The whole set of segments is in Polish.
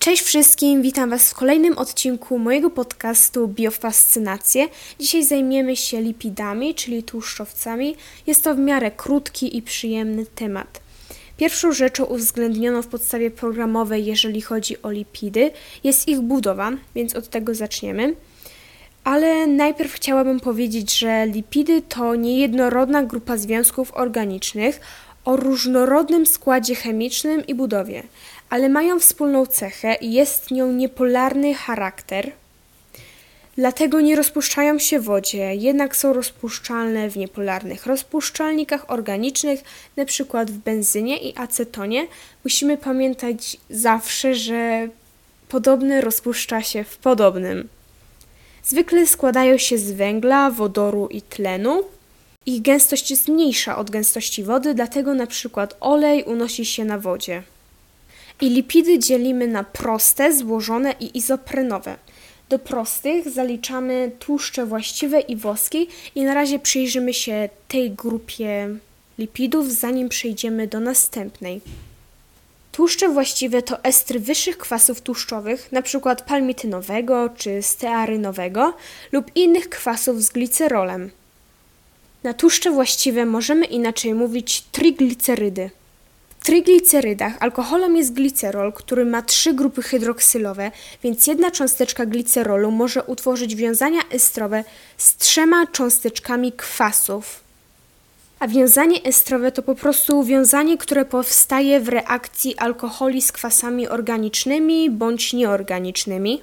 Cześć wszystkim, witam Was w kolejnym odcinku mojego podcastu Biofascynacje. Dzisiaj zajmiemy się lipidami, czyli tłuszczowcami. Jest to w miarę krótki i przyjemny temat. Pierwszą rzeczą uwzględnioną w podstawie programowej, jeżeli chodzi o lipidy, jest ich budowa, więc od tego zaczniemy. Ale najpierw chciałabym powiedzieć, że lipidy to niejednorodna grupa związków organicznych o różnorodnym składzie chemicznym i budowie ale mają wspólną cechę i jest nią niepolarny charakter. Dlatego nie rozpuszczają się w wodzie, jednak są rozpuszczalne w niepolarnych rozpuszczalnikach organicznych, np. w benzynie i acetonie. Musimy pamiętać zawsze, że podobny rozpuszcza się w podobnym. Zwykle składają się z węgla, wodoru i tlenu. Ich gęstość jest mniejsza od gęstości wody, dlatego przykład olej unosi się na wodzie. I lipidy dzielimy na proste, złożone i izoprenowe. Do prostych zaliczamy tłuszcze właściwe i woski i na razie przyjrzymy się tej grupie lipidów, zanim przejdziemy do następnej. Tłuszcze właściwe to estry wyższych kwasów tłuszczowych, np. palmitynowego czy stearynowego lub innych kwasów z glicerolem. Na tłuszcze właściwe możemy inaczej mówić triglicerydy. W tryglicerydach alkoholem jest glicerol, który ma trzy grupy hydroksylowe, więc jedna cząsteczka glicerolu może utworzyć wiązania estrowe z trzema cząsteczkami kwasów. A wiązanie estrowe to po prostu wiązanie, które powstaje w reakcji alkoholi z kwasami organicznymi bądź nieorganicznymi.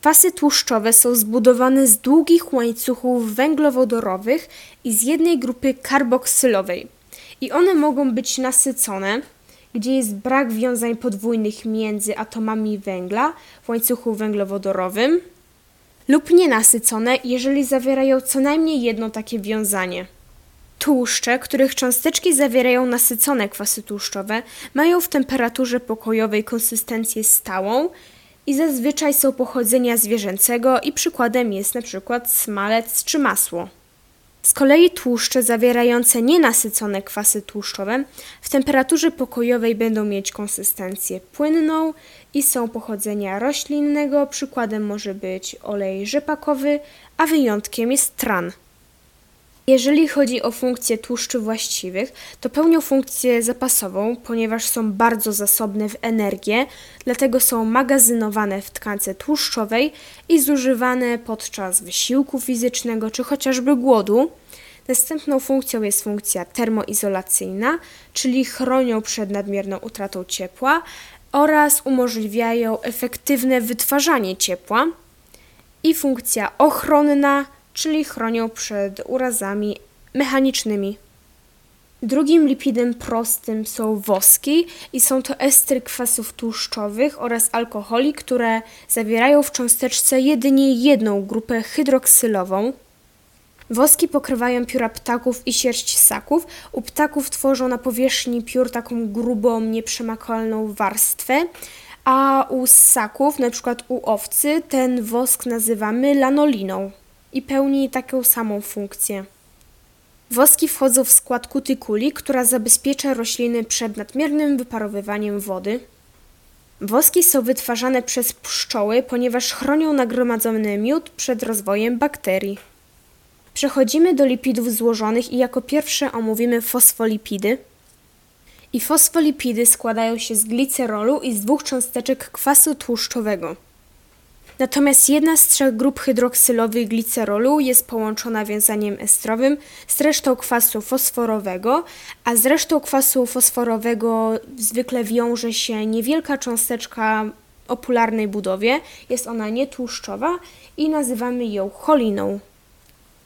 Kwasy tłuszczowe są zbudowane z długich łańcuchów węglowodorowych i z jednej grupy karboksylowej i one mogą być nasycone, gdzie jest brak wiązań podwójnych między atomami węgla w łańcuchu węglowodorowym, lub nienasycone, jeżeli zawierają co najmniej jedno takie wiązanie. Tłuszcze, których cząsteczki zawierają nasycone kwasy tłuszczowe, mają w temperaturze pokojowej konsystencję stałą i zazwyczaj są pochodzenia zwierzęcego i przykładem jest przykład smalec czy masło. Z kolei tłuszcze zawierające nienasycone kwasy tłuszczowe w temperaturze pokojowej będą mieć konsystencję płynną i są pochodzenia roślinnego. Przykładem może być olej rzepakowy, a wyjątkiem jest tran. Jeżeli chodzi o funkcje tłuszczy właściwych, to pełnią funkcję zapasową, ponieważ są bardzo zasobne w energię, dlatego są magazynowane w tkance tłuszczowej i zużywane podczas wysiłku fizycznego czy chociażby głodu. Następną funkcją jest funkcja termoizolacyjna, czyli chronią przed nadmierną utratą ciepła oraz umożliwiają efektywne wytwarzanie ciepła. I funkcja ochronna, czyli chronią przed urazami mechanicznymi. Drugim lipidem prostym są woski i są to estry kwasów tłuszczowych oraz alkoholi, które zawierają w cząsteczce jedynie jedną grupę hydroksylową. Woski pokrywają pióra ptaków i sierść ssaków. U ptaków tworzą na powierzchni piór taką grubą, nieprzemakalną warstwę, a u ssaków, przykład u owcy, ten wosk nazywamy lanoliną i pełni taką samą funkcję. Woski wchodzą w skład kutykuli, która zabezpiecza rośliny przed nadmiernym wyparowywaniem wody. Woski są wytwarzane przez pszczoły, ponieważ chronią nagromadzony miód przed rozwojem bakterii. Przechodzimy do lipidów złożonych i jako pierwsze omówimy fosfolipidy. I fosfolipidy składają się z glicerolu i z dwóch cząsteczek kwasu tłuszczowego. Natomiast jedna z trzech grup hydroksylowych glicerolu jest połączona wiązaniem estrowym z resztą kwasu fosforowego, a z resztą kwasu fosforowego zwykle wiąże się niewielka cząsteczka o budowie. Jest ona nietłuszczowa i nazywamy ją choliną.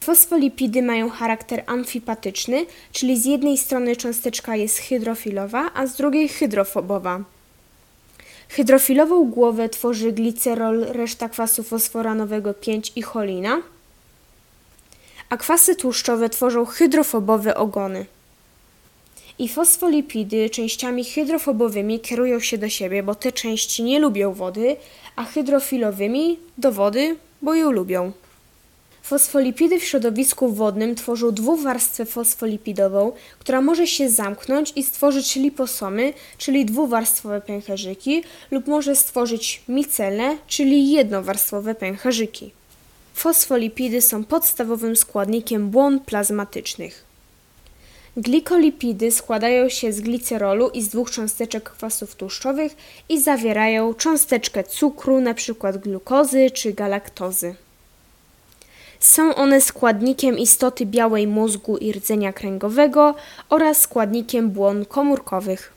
Fosfolipidy mają charakter amfipatyczny, czyli z jednej strony cząsteczka jest hydrofilowa, a z drugiej hydrofobowa. Hydrofilową głowę tworzy glicerol, reszta kwasu fosforanowego 5 i cholina, a kwasy tłuszczowe tworzą hydrofobowe ogony. I fosfolipidy częściami hydrofobowymi kierują się do siebie, bo te części nie lubią wody, a hydrofilowymi do wody, bo ją lubią. Fosfolipidy w środowisku wodnym tworzą dwuwarstwę fosfolipidową, która może się zamknąć i stworzyć liposomy, czyli dwuwarstwowe pęcherzyki, lub może stworzyć micele, czyli jednowarstwowe pęcherzyki. Fosfolipidy są podstawowym składnikiem błon plazmatycznych. Glikolipidy składają się z glicerolu i z dwóch cząsteczek kwasów tłuszczowych i zawierają cząsteczkę cukru, np. glukozy czy galaktozy. Są one składnikiem istoty białej mózgu i rdzenia kręgowego oraz składnikiem błon komórkowych.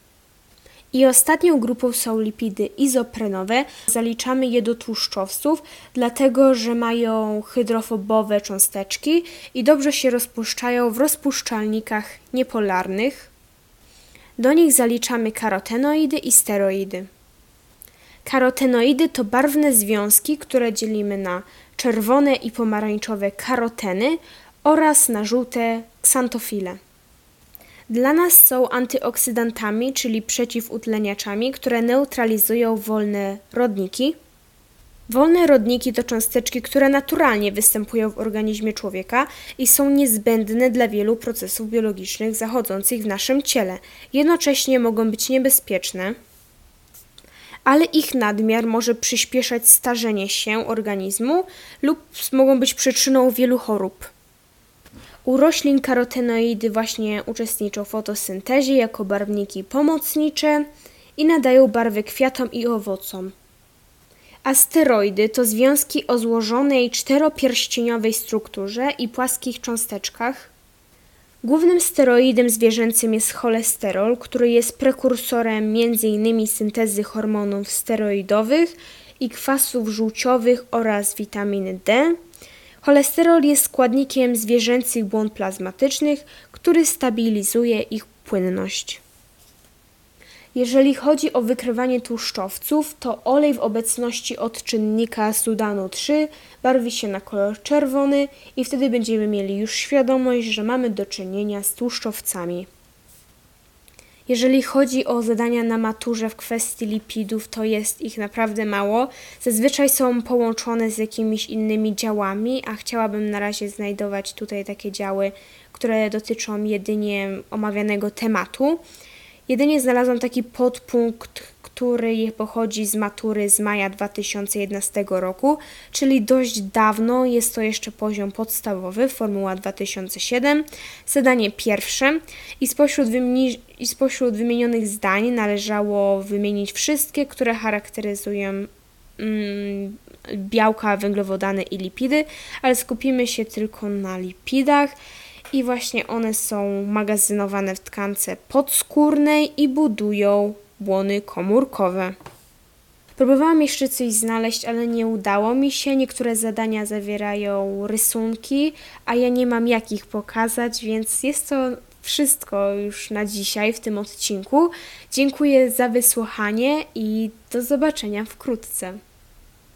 I ostatnią grupą są lipidy izoprenowe. Zaliczamy je do tłuszczowców, dlatego że mają hydrofobowe cząsteczki i dobrze się rozpuszczają w rozpuszczalnikach niepolarnych. Do nich zaliczamy karotenoidy i steroidy. Karotenoidy to barwne związki, które dzielimy na czerwone i pomarańczowe karoteny oraz na żółte ksantofile. Dla nas są antyoksydantami, czyli przeciwutleniaczami, które neutralizują wolne rodniki. Wolne rodniki to cząsteczki, które naturalnie występują w organizmie człowieka i są niezbędne dla wielu procesów biologicznych zachodzących w naszym ciele. Jednocześnie mogą być niebezpieczne, ale ich nadmiar może przyspieszać starzenie się organizmu lub mogą być przyczyną wielu chorób. U roślin karotenoidy właśnie uczestniczą w fotosyntezie jako barwniki pomocnicze i nadają barwy kwiatom i owocom. Asteroidy to związki o złożonej czteropierścieniowej strukturze i płaskich cząsteczkach. Głównym steroidem zwierzęcym jest cholesterol, który jest prekursorem m.in. syntezy hormonów steroidowych i kwasów żółciowych oraz witaminy D. Cholesterol jest składnikiem zwierzęcych błon plazmatycznych, który stabilizuje ich płynność. Jeżeli chodzi o wykrywanie tłuszczowców, to olej w obecności odczynnika Sudanu 3 barwi się na kolor czerwony i wtedy będziemy mieli już świadomość, że mamy do czynienia z tłuszczowcami. Jeżeli chodzi o zadania na maturze w kwestii lipidów, to jest ich naprawdę mało. Zazwyczaj są połączone z jakimiś innymi działami, a chciałabym na razie znajdować tutaj takie działy, które dotyczą jedynie omawianego tematu. Jedynie znalazłam taki podpunkt, który pochodzi z matury z maja 2011 roku, czyli dość dawno, jest to jeszcze poziom podstawowy, Formuła 2007, zadanie pierwsze. I spośród, wymi- i spośród wymienionych zdań należało wymienić wszystkie, które charakteryzują mm, białka, węglowodany i lipidy, ale skupimy się tylko na lipidach i właśnie one są magazynowane w tkance podskórnej i budują błony komórkowe. Próbowałam jeszcze coś znaleźć, ale nie udało mi się. Niektóre zadania zawierają rysunki, a ja nie mam jak ich pokazać, więc jest to wszystko już na dzisiaj w tym odcinku. Dziękuję za wysłuchanie i do zobaczenia wkrótce.